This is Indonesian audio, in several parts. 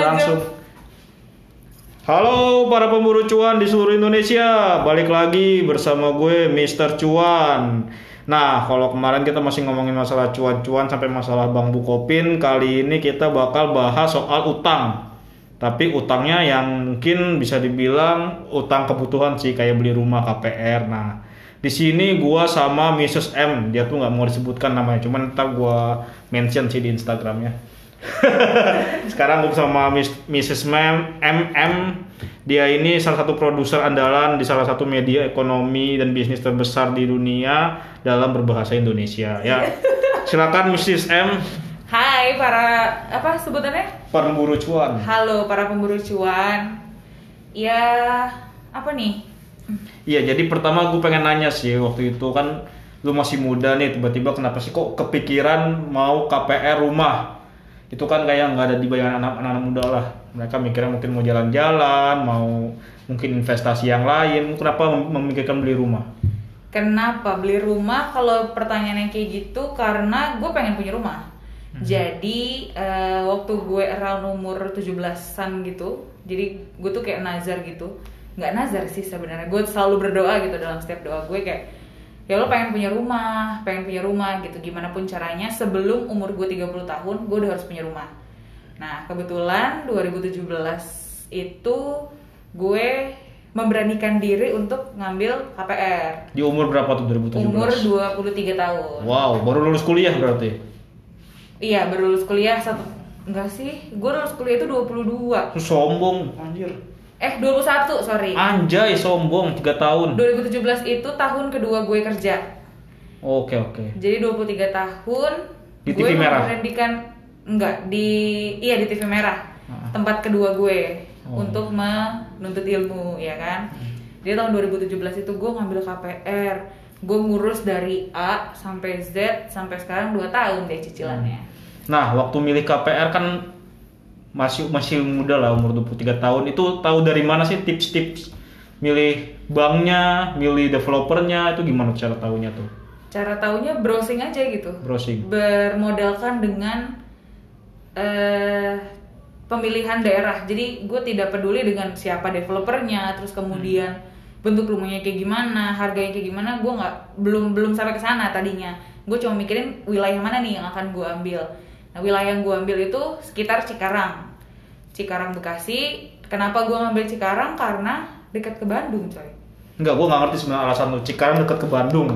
langsung. Halo para pemburu cuan di seluruh Indonesia, balik lagi bersama gue Mr. Cuan. Nah, kalau kemarin kita masih ngomongin masalah cuan-cuan sampai masalah Bang Bukopin, kali ini kita bakal bahas soal utang. Tapi utangnya yang mungkin bisa dibilang utang kebutuhan sih, kayak beli rumah KPR. Nah, di sini gua sama Mrs. M, dia tuh nggak mau disebutkan namanya, cuman ntar gua mention sih di Instagramnya. Sekarang gue sama Miss- Mrs. Mem MM. Dia ini salah satu produser andalan di salah satu media ekonomi dan bisnis terbesar di dunia dalam berbahasa Indonesia. Ya, silakan Mrs. M. Hai para apa sebutannya? Pemburu cuan. Halo para pemburu cuan. Ya apa nih? Iya, jadi pertama gue pengen nanya sih waktu itu kan lu masih muda nih tiba-tiba kenapa sih kok kepikiran mau KPR rumah? Itu kan kayak nggak ada di bayangan anak-anak muda lah. Mereka mikirnya mungkin mau jalan-jalan, mau mungkin investasi yang lain. Kenapa mem- memikirkan beli rumah? Kenapa beli rumah? Kalau pertanyaannya kayak gitu karena gue pengen punya rumah. Jadi eh, waktu gue around umur 17-an gitu, jadi gue tuh kayak nazar gitu. Nggak nazar sih sebenarnya. Gue selalu berdoa gitu dalam setiap doa gue kayak ya lo pengen punya rumah, pengen punya rumah gitu. Gimana pun caranya sebelum umur gue 30 tahun, gue udah harus punya rumah. Nah, kebetulan 2017 itu gue memberanikan diri untuk ngambil KPR. Di umur berapa tuh 2017? Umur 23 tahun. Wow, baru lulus kuliah berarti. Iya, baru lulus kuliah satu enggak sih? Gue lulus kuliah itu 22. Terus sombong, anjir. Eh, 21, sorry. Anjay, sombong 3 tahun. 2017 itu tahun kedua gue kerja. Oke, oke. Jadi 23 tahun Di gue TV merah? memberanikan enggak di iya di TV merah. Ah. Tempat kedua gue Oh. untuk menuntut ilmu, ya kan? Jadi tahun 2017 itu gue ngambil KPR. Gue ngurus dari A sampai Z sampai sekarang 2 tahun deh cicilannya. Nah, waktu milih KPR kan masih masih muda lah umur 23 tahun. Itu tahu dari mana sih tips-tips milih banknya, milih developernya itu gimana cara tahunya tuh? Cara taunya browsing aja gitu. Browsing. Bermodalkan dengan eh pemilihan daerah. Jadi gue tidak peduli dengan siapa developernya, terus kemudian bentuk rumahnya kayak gimana, harganya kayak gimana, gue nggak belum belum sampai ke sana tadinya. Gue cuma mikirin wilayah mana nih yang akan gue ambil. Nah wilayah yang gue ambil itu sekitar Cikarang, Cikarang Bekasi. Kenapa gue ngambil Cikarang? Karena dekat ke Bandung, coy. Enggak, gua nggak ngerti sebenarnya alasan lu. Cikarang dekat ke Bandung.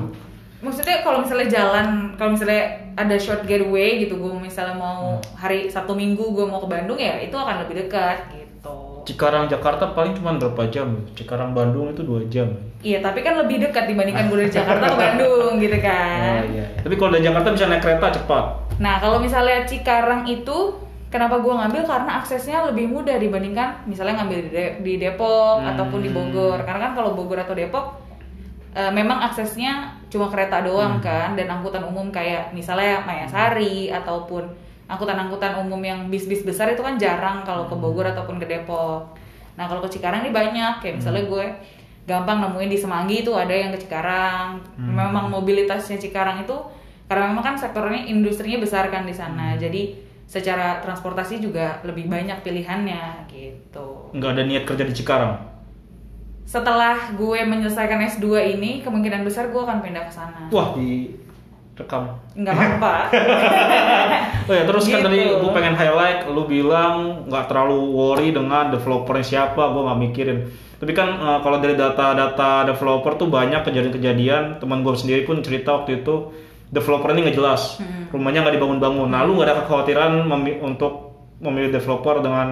maksudnya kalau misalnya jalan kalau misalnya ada short getaway gitu gue misalnya mau hari sabtu minggu gue mau ke Bandung ya itu akan lebih dekat gitu Cikarang Jakarta paling cuma berapa jam? Cikarang Bandung itu dua jam. iya tapi kan lebih dekat dibandingkan gue dari Jakarta ke Bandung gitu Oh, kan iya. Tapi kalau dari Jakarta bisa naik kereta cepat. Nah kalau misalnya Cikarang itu kenapa gue ngambil karena aksesnya lebih mudah dibandingkan misalnya ngambil di, De- di Depok Hmm. ataupun di Bogor karena kan kalau Bogor atau Depok eh, memang aksesnya cuma kereta Hmm. doang kan dan angkutan umum kayak misalnya Mayasari ataupun angkutan-angkutan umum yang bis-bis besar itu kan jarang kalau ke Bogor ataupun ke Depok. Nah kalau ke Cikarang ini banyak kayak misalnya Hmm. gue gampang nemuin di Semanggi itu ada yang ke Cikarang. Hmm. Memang mobilitasnya Cikarang itu karena memang kan sektornya industrinya besar kan di Hmm. sana. Jadi secara transportasi juga lebih banyak pilihannya gitu. Nggak ada niat kerja di Cikarang. Setelah gue menyelesaikan S2 ini, kemungkinan besar gue akan pindah ke sana. Wah, di rekam. Nggak apa-apa. Oh ya terus kan Gitu. tadi gue pengen highlight, lu bilang nggak terlalu worry dengan developernya siapa, gue nggak mikirin. Tapi kan eh, kalau dari data-data developer tuh banyak kejadian-kejadian. Teman gue sendiri pun cerita waktu itu developer ini nggak jelas, Hmm. rumahnya nggak dibangun-bangun. Nah lu nggak ada kekhawatiran memi- untuk memilih developer dengan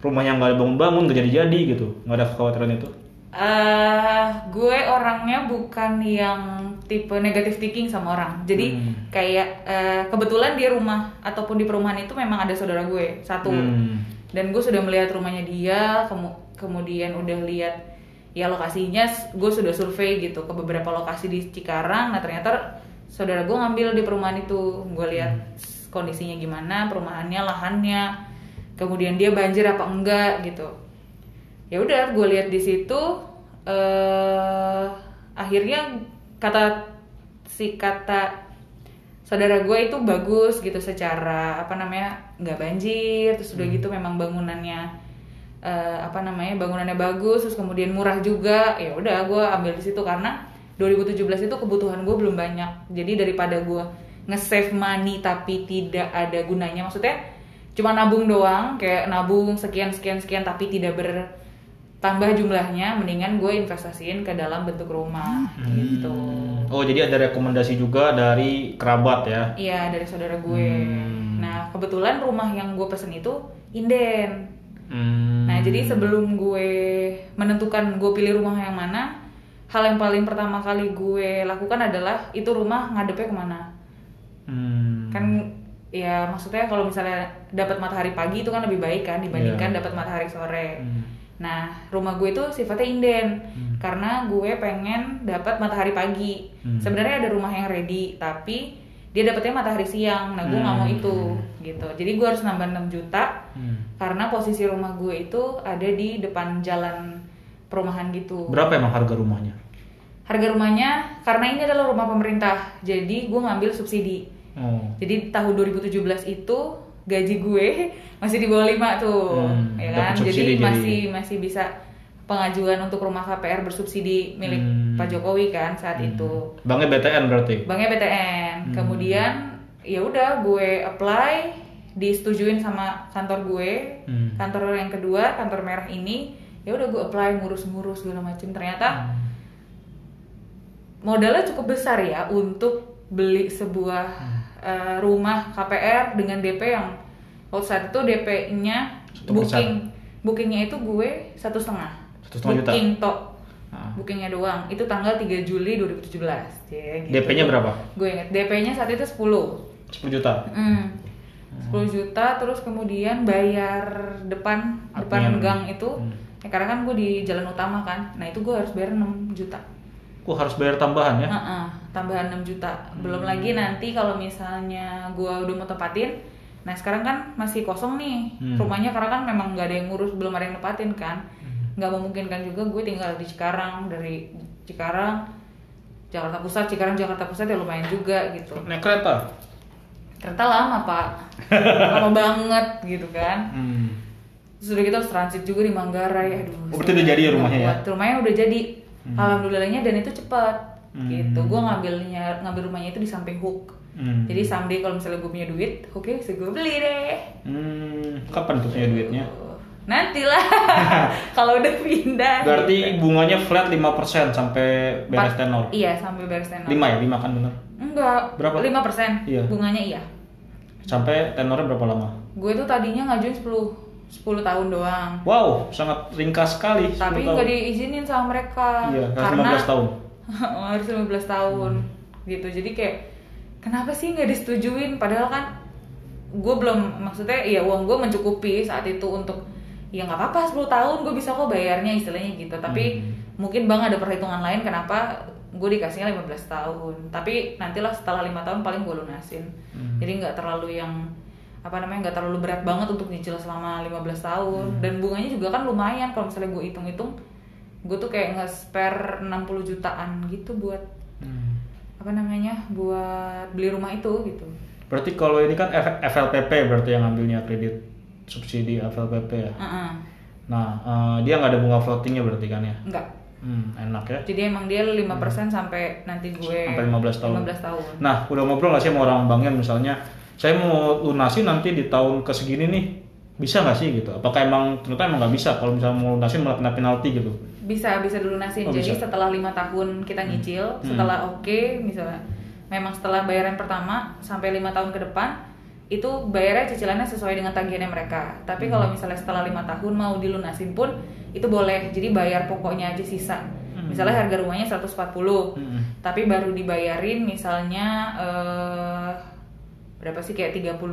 rumah yang nggak dibangun-bangun, nggak jadi-jadi gitu, nggak ada kekhawatiran itu. Eh, gue orangnya bukan yang tipe negatif thinking sama orang. Jadi Hmm. kayak eh, kebetulan di rumah ataupun di perumahan itu memang ada saudara gue satu. Hmm. Dan gue sudah melihat rumahnya dia, kemu- kemudian udah lihat ya lokasinya, gue sudah survei gitu ke beberapa lokasi di Cikarang. Nah ternyata saudara gue ngambil di perumahan itu, gue lihat kondisinya gimana, perumahannya, lahannya, kemudian dia banjir apa enggak gitu. Ya udah gue lihat di situ eh akhirnya kata si kata saudara gue itu bagus gitu secara apa namanya nggak banjir. Terus udah gitu memang bangunannya eh, apa namanya bangunannya bagus terus kemudian murah juga. Ya udah gue ambil di situ karena 2017 itu kebutuhan gue belum banyak jadi daripada gue nge-save money tapi tidak ada gunanya maksudnya cuma nabung doang kayak nabung sekian sekian sekian tapi tidak bertambah jumlahnya mendingan gue investasiin ke dalam bentuk rumah gitu Oh jadi ada rekomendasi juga dari kerabat ya? iya dari saudara gue Hmm. nah kebetulan rumah yang gue pesen itu inden Hmm. Nah, jadi sebelum gue menentukan gue pilih rumah yang mana, hal yang paling pertama kali gue lakukan adalah itu rumah ngadepnya ke mana. Hmm. Kan ya maksudnya kalau misalnya dapat matahari pagi itu kan lebih baik kan dibandingkan Iya. dapat matahari sore. Hmm. Nah, rumah gue itu sifatnya inden Hmm. karena gue pengen dapat matahari pagi. Hmm. Sebenarnya ada rumah yang ready, tapi dia dapetnya matahari siang. Nah, gue nggak mau Hmm. itu gitu. Jadi gue harus nambah 6 juta Hmm. karena posisi rumah gue itu ada di depan jalan perumahan gitu. Berapa emang harga rumahnya? Harga rumahnya karena ini adalah rumah pemerintah, jadi gue ngambil subsidi. Oh. Jadi tahun 2017 itu gaji gue masih di bawah 5 tuh, Hmm, ya kan? Jadi jadi. masih masih bisa pengajuan untuk rumah KPR bersubsidi milik Hmm. Pak Jokowi kan saat itu. Banknya BTN berarti? Banknya BTN. Hmm. Kemudian ya udah gue apply, disetujuin sama kantor gue. Hmm. Kantor yang kedua, kantor merah ini, ya udah gue apply ngurus-ngurus segala macem. Ternyata Hmm. Modalnya cukup besar ya untuk beli sebuah Hmm. eh, rumah KPR dengan DP yang waktu saat itu DP-nya booking bookingnya itu gue satu setengah setengah juta? booking tok Ah. bookingnya doang itu tanggal 3 Juli 2017 ya, gitu. DP-nya berapa? gue inget DP-nya saat itu 10 10 juta. Hmm. 10 juta terus kemudian bayar depan depan Admin. gang itu Hmm. ya, karena kan gue di jalan utama kan nah itu gue harus bayar 6 juta Kok harus bayar tambahan ya? Heeh, tambahan 6 juta. Belum lagi nanti kalau misalnya gua udah mau tempatin. Nah, sekarang kan masih kosong nih Hmm. rumahnya karena kan memang nggak ada yang ngurus, belum ada yang nempatin kan. Nggak memungkinkan juga gue tinggal di Cikarang dari Cikarang Jakarta Pusat, Cikarang Jakarta Pusat ya lumayan juga gitu. Naik kereta? Kereta lama, Pak. lama banget gitu kan. Hmm. Terus udah gitu harus transit juga di Manggarai. Aduh. Oh, berarti udah jadi ya rumahnya ya? Rumahnya udah jadi. Alhamdulillahnya dan itu cepat. Hmm. Gitu. Gue ngambilnya ngambil rumahnya itu di samping hook. Hmm. Jadi someday kalau misalnya gue punya duit, oke bisa gue beli deh. Hmm. Kapan tuh punya duitnya? Nantilah. kalau udah pindah. Berarti gitu. bunganya flat 5% sampai beres tenor. Iya, sampai beres tenor. 5 ya? 5 kan bener? Enggak. Berapa? 5%. Iya. Bunganya iya. Sampai tenornya berapa lama? Gue tuh tadinya ngajuin 10 10 tahun doang. Wow, sangat ringkas sekali. 10 Tapi nggak diizinin sama mereka. Iya, harus karena 15 tahun. harus 15 tahun Hmm. gitu. Jadi kayak kenapa sih nggak disetujuin? Padahal kan gue belum maksudnya ya uang gue mencukupi saat itu untuk ya nggak apa-apa 10 tahun gue bisa kok bayarnya istilahnya gitu. Tapi Hmm. mungkin bang ada perhitungan lain kenapa gue dikasihnya 15 tahun. Tapi nantilah setelah lima tahun paling gue lunasin. Hmm. Jadi nggak terlalu yang apa namanya nggak terlalu berat banget untuk nyicil selama 15 tahun Hmm. dan bunganya juga kan lumayan kalau misalnya gue hitung-hitung gue tuh kayak nge-spare 60 jutaan gitu buat Hmm. apa namanya buat beli rumah itu gitu Berarti kalau ini kan F- FLPP berarti yang ngambilnya kredit subsidi FLPP ya. Heeh. Nah, eh, dia nggak ada bunga floatingnya berarti kan ya? enggak Hmm, enak ya. jadi emang dia 5% sampai nanti gue Sampai 15 tahun. 15 tahun Nah, udah ngobrol nggak sih sama orang banknya misalnya, saya mau lunasin nanti di tahun ke segini nih, bisa nggak sih gitu? Apakah emang ternyata emang nggak bisa kalau misalnya mau lunasin malah kena penalti gitu? bisa bisa dilunasin Oh, jadi bisa. setelah lima tahun kita nyicil Hmm. setelah oke misalnya memang setelah bayaran pertama sampai lima tahun ke depan itu bayarnya cicilannya sesuai dengan tagihannya mereka tapi kalau Hmm. misalnya setelah lima tahun mau dilunasin pun itu boleh jadi bayar pokoknya aja sisa Hmm. misalnya harga rumahnya 140 Hmm. tapi baru dibayarin misalnya eh, berapa sih kayak 32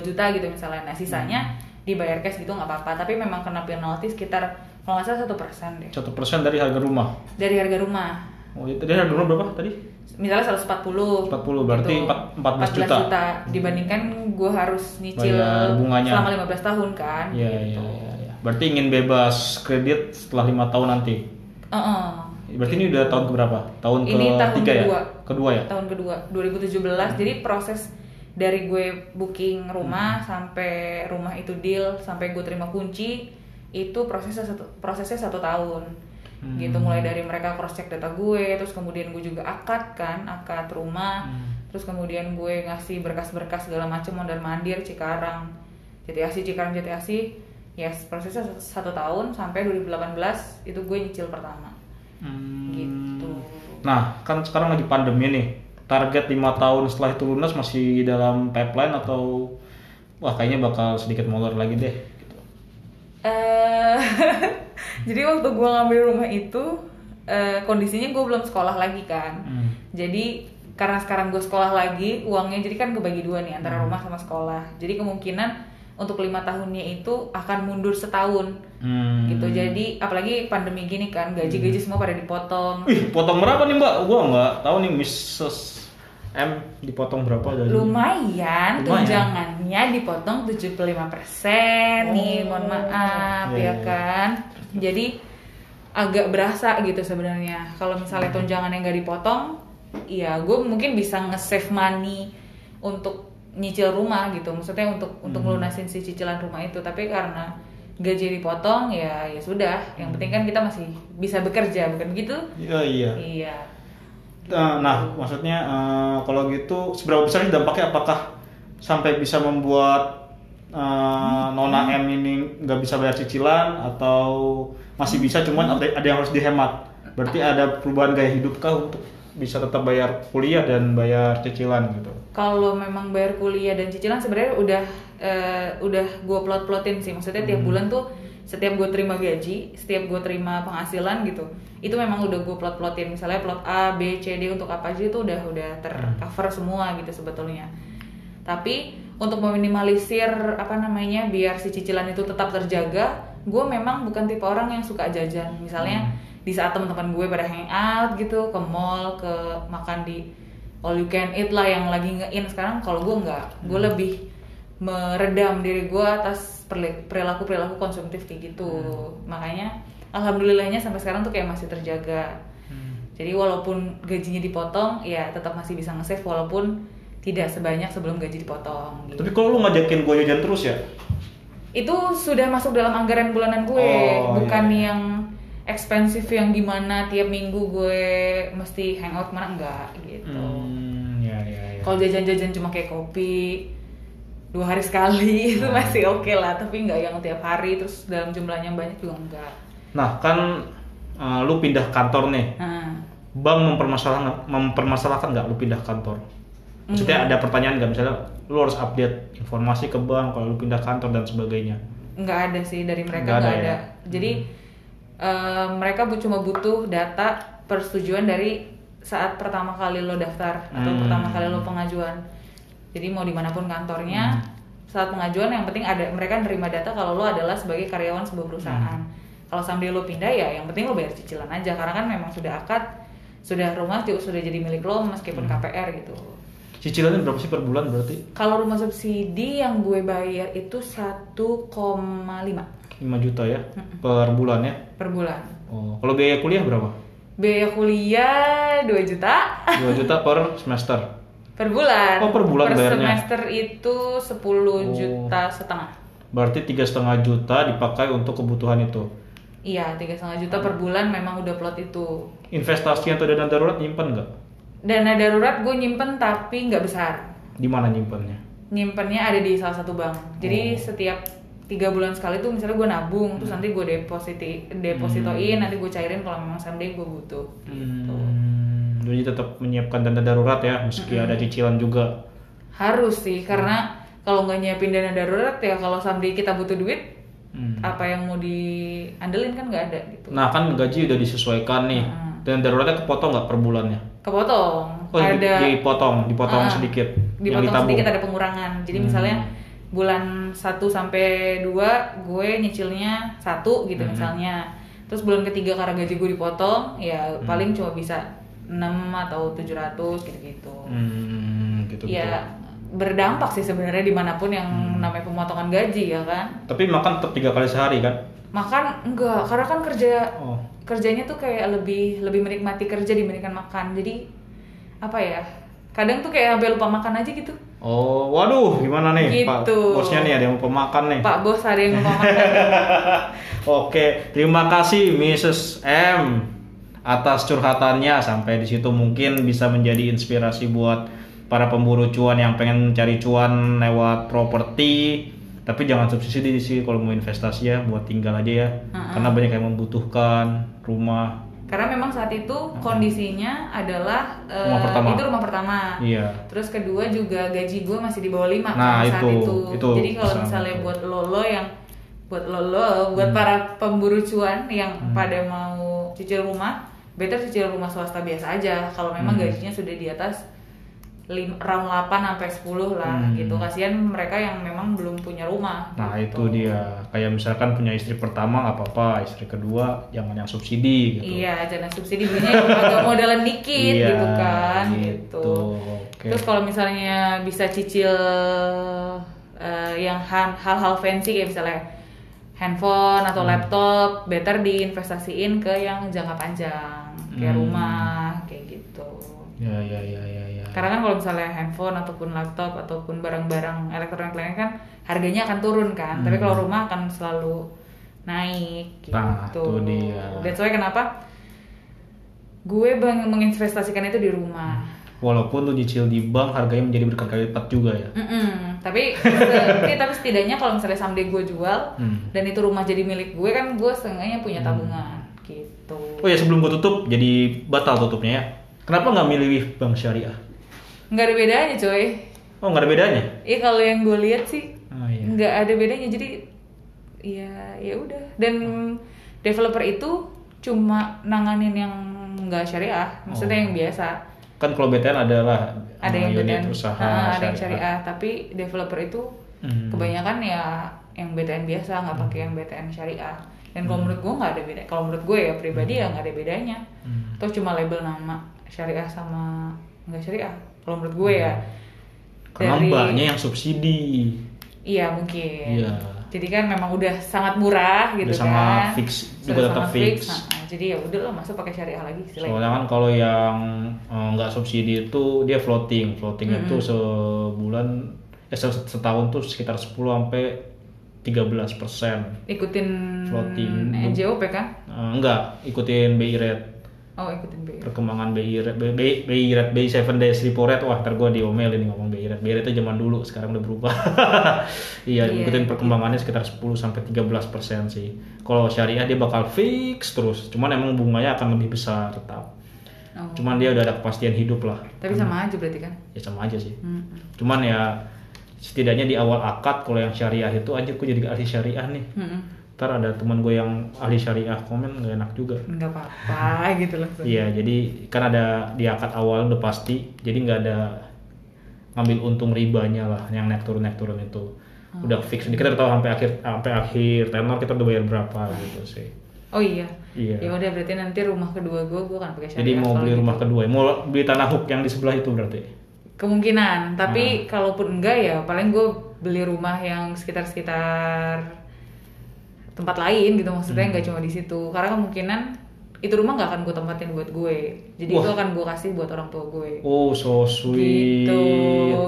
juta gitu misalnya nah sisanya Hmm. dibayar cash gitu nggak apa-apa tapi memang kena penalti sekitar kalau nggak salah satu persen deh Satu persen dari harga rumah. dari harga rumah Oh, itu tadi harga rumah berapa tadi? misalnya 140 40, berarti gitu. empat- 14 juta. dibandingkan gue harus nyicil Bayar bunganya. selama 15 tahun kan Iya, gitu. iya, iya. Ya. Berarti ingin bebas kredit setelah lima tahun nanti. Heeh. Berarti ini udah tahun keberapa? Tahun Ini tahun ketiga ya? kedua. Kedua ya? tahun kedua 2017 jadi proses dari gue booking rumah sampai rumah itu deal sampai gue terima kunci itu prosesnya satu prosesnya satu tahun Hmm. gitu mulai dari mereka cross check data gue terus kemudian gue juga akad kan akad rumah Hmm. terus kemudian gue ngasih berkas-berkas segala macam mondar mandir Cikarang JTAC Cikarang JTAC yes prosesnya satu tahun sampai 2018 itu gue nyicil pertama Hmm. gitu Nah, kan sekarang lagi pandemi nih. Target lima tahun setelah itu lunas masih dalam pipeline atau wah kayaknya bakal sedikit molor lagi deh. Gitu. Eh, jadi waktu gue ngambil rumah itu eh, kondisinya gue belum sekolah lagi kan. Hmm. Jadi karena sekarang gue sekolah lagi, uangnya jadi kan kebagi dua nih antara rumah sama sekolah. Jadi kemungkinan untuk lima tahunnya itu akan mundur setahun Hmm. gitu. Jadi apalagi pandemi gini kan, gaji-gaji semua pada dipotong. Wih, potong berapa nih Mbak? Gua nggak tahu nih Mrs. M dipotong berapa dari Lumayan, Lumayan. tunjangannya dipotong 75% nih, mohon maaf Iya, ya iya. kan. Jadi agak berasa gitu sebenarnya. Kalau misalnya tunjangannya nggak dipotong, ya gue mungkin bisa nge-save money untuk nyicil rumah gitu. Maksudnya untuk untuk Hmm. lunasin si cicilan rumah itu. Tapi karena gaji dipotong ya ya sudah. Yang penting kan kita masih bisa bekerja, bukan begitu? Iya, iya. Iya. Nah, nah, maksudnya eh, kalau gitu seberapa besar dampaknya apakah sampai bisa membuat eh, Nona M ini nggak bisa bayar cicilan atau masih bisa cuman ada, ada yang harus dihemat. Berarti ada perubahan gaya hidup kah untuk bisa tetap bayar kuliah dan bayar cicilan gitu. kalau memang bayar kuliah dan cicilan sebenarnya udah eh, udah gue plot plotin sih. Maksudnya tiap Hmm. bulan tuh setiap gue terima gaji setiap gue terima penghasilan gitu itu memang udah gue plot plotin misalnya plot A B C D untuk apa aja itu udah udah tercover semua gitu sebetulnya. Tapi untuk meminimalisir apa namanya biar si cicilan itu tetap terjaga gue memang bukan tipe orang yang suka jajan. Misalnya di saat teman-teman gue pada hangout gitu ke mall ke makan di all you can eat lah yang lagi nge-in. Sekarang kalau gue nggak. Gue lebih meredam diri gue atas perilaku perilaku konsumtif kayak gitu. Makanya alhamdulillahnya sampai sekarang tuh kayak masih terjaga. Jadi walaupun gajinya dipotong ya tetap masih bisa nge-save walaupun tidak sebanyak sebelum gaji dipotong gitu. Tapi kalau lu ngajakin gue jajan terus ya? itu sudah masuk dalam anggaran bulanan gue Oh, bukan iya. yang ekspensif yang gimana tiap minggu gue mesti hangout mana enggak gitu Hmm, ya ya ya. kalau jajan-jajan cuma kayak kopi dua hari sekali itu Hmm. masih oke lah tapi nggak yang tiap hari terus dalam jumlahnya banyak juga enggak Nah, kan eh, lu pindah kantor nih. nah Bank mempermasalahkan mempermasalahkan nggak lu pindah kantor? Maksudnya ada pertanyaan nggak misalnya lu harus update informasi ke bank kalau lu pindah kantor dan sebagainya. nggak ada sih dari mereka Nggak ada ada, ya? jadi eh, mereka bu- cuma butuh data persetujuan dari saat pertama kali lo daftar atau Hmm. pertama kali lo pengajuan jadi mau di mana pun kantornya Hmm. saat pengajuan yang penting ada mereka nerima data kalau lo adalah sebagai karyawan sebuah perusahaan Hmm. kalau sambil lo pindah ya yang penting lo bayar cicilan aja karena kan memang sudah akad sudah rumah sudah jadi milik lo meskipun Hmm. KPR gitu Cicilannya berapa sih per bulan berarti? kalau rumah subsidi yang gue bayar itu 1,5 5 juta ya per bulan ya. per bulan Oh, kalau biaya kuliah berapa? biaya kuliah 2 juta 2 juta per semester. per bulan Oh, per bulan bayarnya. semester itu 10 juta setengah Berarti tiga setengah juta dipakai untuk kebutuhan itu. iya tiga setengah juta per bulan memang udah plot itu Investasi atau dana darurat nyimpen nggak? Dana darurat gue nyimpen tapi nggak besar Di mana nyimpennya? nyimpennya ada di salah satu bank jadi Oh. setiap tiga bulan sekali tuh misalnya gue nabung terus nanti gue depositi depositoin nanti gue cairin kalau memang someday gue butuh gitu. Hmm, jadi tetap menyiapkan dana darurat ya, meski ada cicilan juga. harus sih karena kalau nggak nyiapin dana darurat ya kalau someday kita butuh duit Hmm. apa yang mau diandelin kan nggak ada gitu Nah kan gaji udah disesuaikan nih, Hmm. dan daruratnya kepotong nggak per bulannya? Kepotong Oh, ada dipotong, dipotong Ah, sedikit. yang dipotong ditabung. sedikit ada pengurangan jadi Hmm. misalnya bulan 1 sampai 2 gue nyicilnya satu gitu Hmm. misalnya terus bulan ketiga karena gaji gue dipotong ya Hmm. paling cuma bisa 6 atau 700 gitu-gitu Hmm, gitu. ya berdampak sih sebenarnya di mana pun yang Hmm. namanya pemotongan gaji ya kan Tapi makan tetap tiga kali sehari kan? Makan enggak, karena kan kerja Oh. kerjanya tuh kayak lebih lebih menikmati kerja dibandingkan makan. Jadi apa ya? Kadang tuh kayak sampai lupa makan aja gitu. Oh, waduh, gimana nih Pak Gitu. bosnya nih ada yang lupa makan nih. Pak bos ada yang lupa makan. Oke, terima kasih Mrs. M atas curhatannya sampai di situ mungkin bisa menjadi inspirasi buat para pemburu cuan yang pengen cari cuan lewat properti. Tapi jangan subsidi sih kalau mau investasi ya buat tinggal aja ya. Karena banyak yang membutuhkan rumah. Karena memang saat itu kondisinya adalah eh, Rumah pertama. itu rumah pertama. Iya. Terus kedua juga gaji gue masih di bawah 5 Nah, saat itu, itu. itu Jadi kalau misalnya buat lolo yang buat lolo, buat Hmm. para pemburu cuan yang pada mau cicil rumah, better cicil rumah swasta biasa aja. Kalau memang Hmm. gajinya sudah di atas lim, round 8 sampai 10 lah Hmm. gitu. Kasihan mereka yang memang belum punya rumah. Nah gitu. itu dia. Kayak misalkan punya istri pertama nggak apa-apa, istri kedua jangan yang subsidi gitu. Iya, jangan subsidi belinya agak modalan dikit Iya, gitu kan gitu. gitu. Oke. Terus kalau misalnya bisa cicil eh, yang hal-hal fancy kayak misalnya handphone atau Hmm. laptop, better diinvestasiin ke yang jangka panjang, kayak Hmm. rumah kayak gitu. Ya ya ya ya. Karena kan kalau misalnya handphone ataupun laptop ataupun barang-barang elektronik lainnya kan harganya akan turun kan. Tapi Hmm. kalau rumah akan selalu naik gitu. Nah, itu dia. That's why kenapa gue bang menginvestasikan itu di rumah. Walaupun tuh nyicil di bank harganya menjadi berkali-kali lipat juga ya. Mm-mm. Tapi tapi, tapi setidaknya kalau misalnya someday gue jual Hmm. dan itu rumah jadi milik gue kan gue setengahnya punya tabungan gitu. Oh ya sebelum gue tutup, jadi batal tutupnya ya. Kenapa nggak milih bank syariah? Nggak ada bedanya coy. Oh nggak ada bedanya? Iya kalau yang gue lihat sih Oh iya. nggak ada bedanya. Jadi ya ya udah. Dan developer itu cuma nanganin yang nggak syariah. Maksudnya Oh. yang biasa. Kan kalau BTN adalah ada yang unit BTN usaha Ah, ada yang syariah. tapi developer itu Hmm. kebanyakan ya yang BTN biasa nggak pakai yang BTN syariah. Dan kalau menurut gue nggak ada beda kalau menurut gue ya pribadi ya nggak ada bedanya. Hmm. atau cuma label nama syariah sama nggak syariah kalau menurut gue ya Karena dari- banyak yang subsidi. Iya mungkin. Iya. Jadi kan memang udah sangat murah gitu Udah sama kan. fix, Sudah juga tetap sangat fix. Nah, jadi ya udah lah masa pakai syariah lagi selain. Soalnya kan kalau yang eh, nggak subsidi itu dia floating, floating itu sebulan eh se- setahun tuh sekitar 10 sampai 13 persen. Ikutin Floating. NJOP kan? Eh, enggak, ikutin BI rate Oh ikutin BI. perkembangan BI rate BI, BI rate BI 7 days repo rate wah ntar gue diomelin ngomong BI rate BI rate itu zaman dulu sekarang udah berubah iya Iya. ikutin perkembangannya sekitar 10 sampai 13 persen sih kalau syariah dia bakal fix terus cuman emang bunganya akan lebih besar tetap Oh. cuman dia udah ada kepastian hidup lah Tapi sama aja berarti kan? ya sama aja sih Hmm. cuman ya setidaknya di awal akad kalau yang syariah itu aja gue jadi ahli syariah nih Hmm. Ntar ada teman gue yang ahli syariah komen gak enak juga Nggak apa-apa gitu langsung. Iya, jadi kan ada di akad awal udah pasti, jadi nggak ada ngambil untung ribanya lah yang naik turun naik turun itu udah fix. Kita udah tahu sampai akhir sampai akhir tenor kita udah bayar berapa gitu sih. Oh iya. Iya. Ya udah berarti nanti rumah kedua gue gue akan pakai syariah. Jadi mau beli gitu. rumah kedua, mau beli tanah hook yang di sebelah itu berarti. Kemungkinan, tapi Hmm. kalaupun enggak ya paling gue beli rumah yang sekitar-sekitar tempat lain gitu maksudnya Hmm. nggak cuma di situ karena kemungkinan itu rumah nggak akan gue tempatin buat gue jadi Wah. itu akan gue kasih buat orang tua gue Oh, so sweet. gitu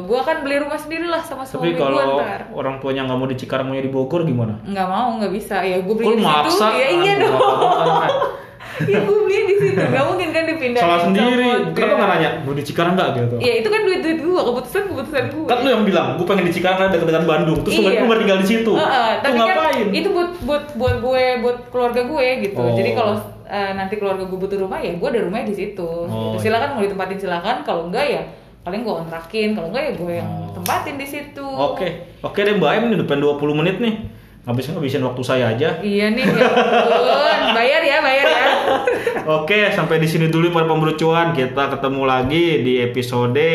gue akan beli rumah sendiri lah sama Tapi suami gue kalau ntar orang tuanya nggak mau di Cikarang maunya di Bogor gimana? nggak mau nggak bisa ya gue beli Kok di situ ya iya Aduh, dong. ya gue beli di situ nggak mungkin kan dipindahin Salah sendiri. Kenapa nggak nanya? Mau di Cikarang nggak gitu? ya itu kan duit duit gue keputusan keputusan gue Kan lu yang bilang, gue pengen di Cikarang dekat dengan Bandung. Terus Iya. lu tinggal di situ. Lu tapi ngapain? kan itu buat buat buat gue buat keluarga gue gitu. Oh. Jadi kalau eh, nanti keluarga gue butuh rumah ya gue ada rumahnya di situ. Oh, Gitu. Silakan mau ditempatin silakan. Kalau enggak ya paling gue kontrakin. Kalau enggak ya gue yang Oh. tempatin di situ. Oke, oke deh Mbak Em ini udah pengen 20 menit nih. Habis ngabisin waktu saya aja. Iya nih, ya ampun. bayar ya, bayar ya. Oke, sampai di sini dulu para pemburu cuan. Kita ketemu lagi di episode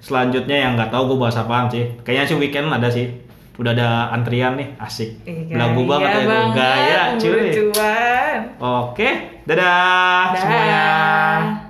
selanjutnya yang nggak tahu gue bahas apaan sih. Kayaknya sih weekend ada sih. Udah ada antrian nih, asik. Iya, banget iya ya, banget, gaya pemburu cuy. Oke, dadah, semuanya. Dah.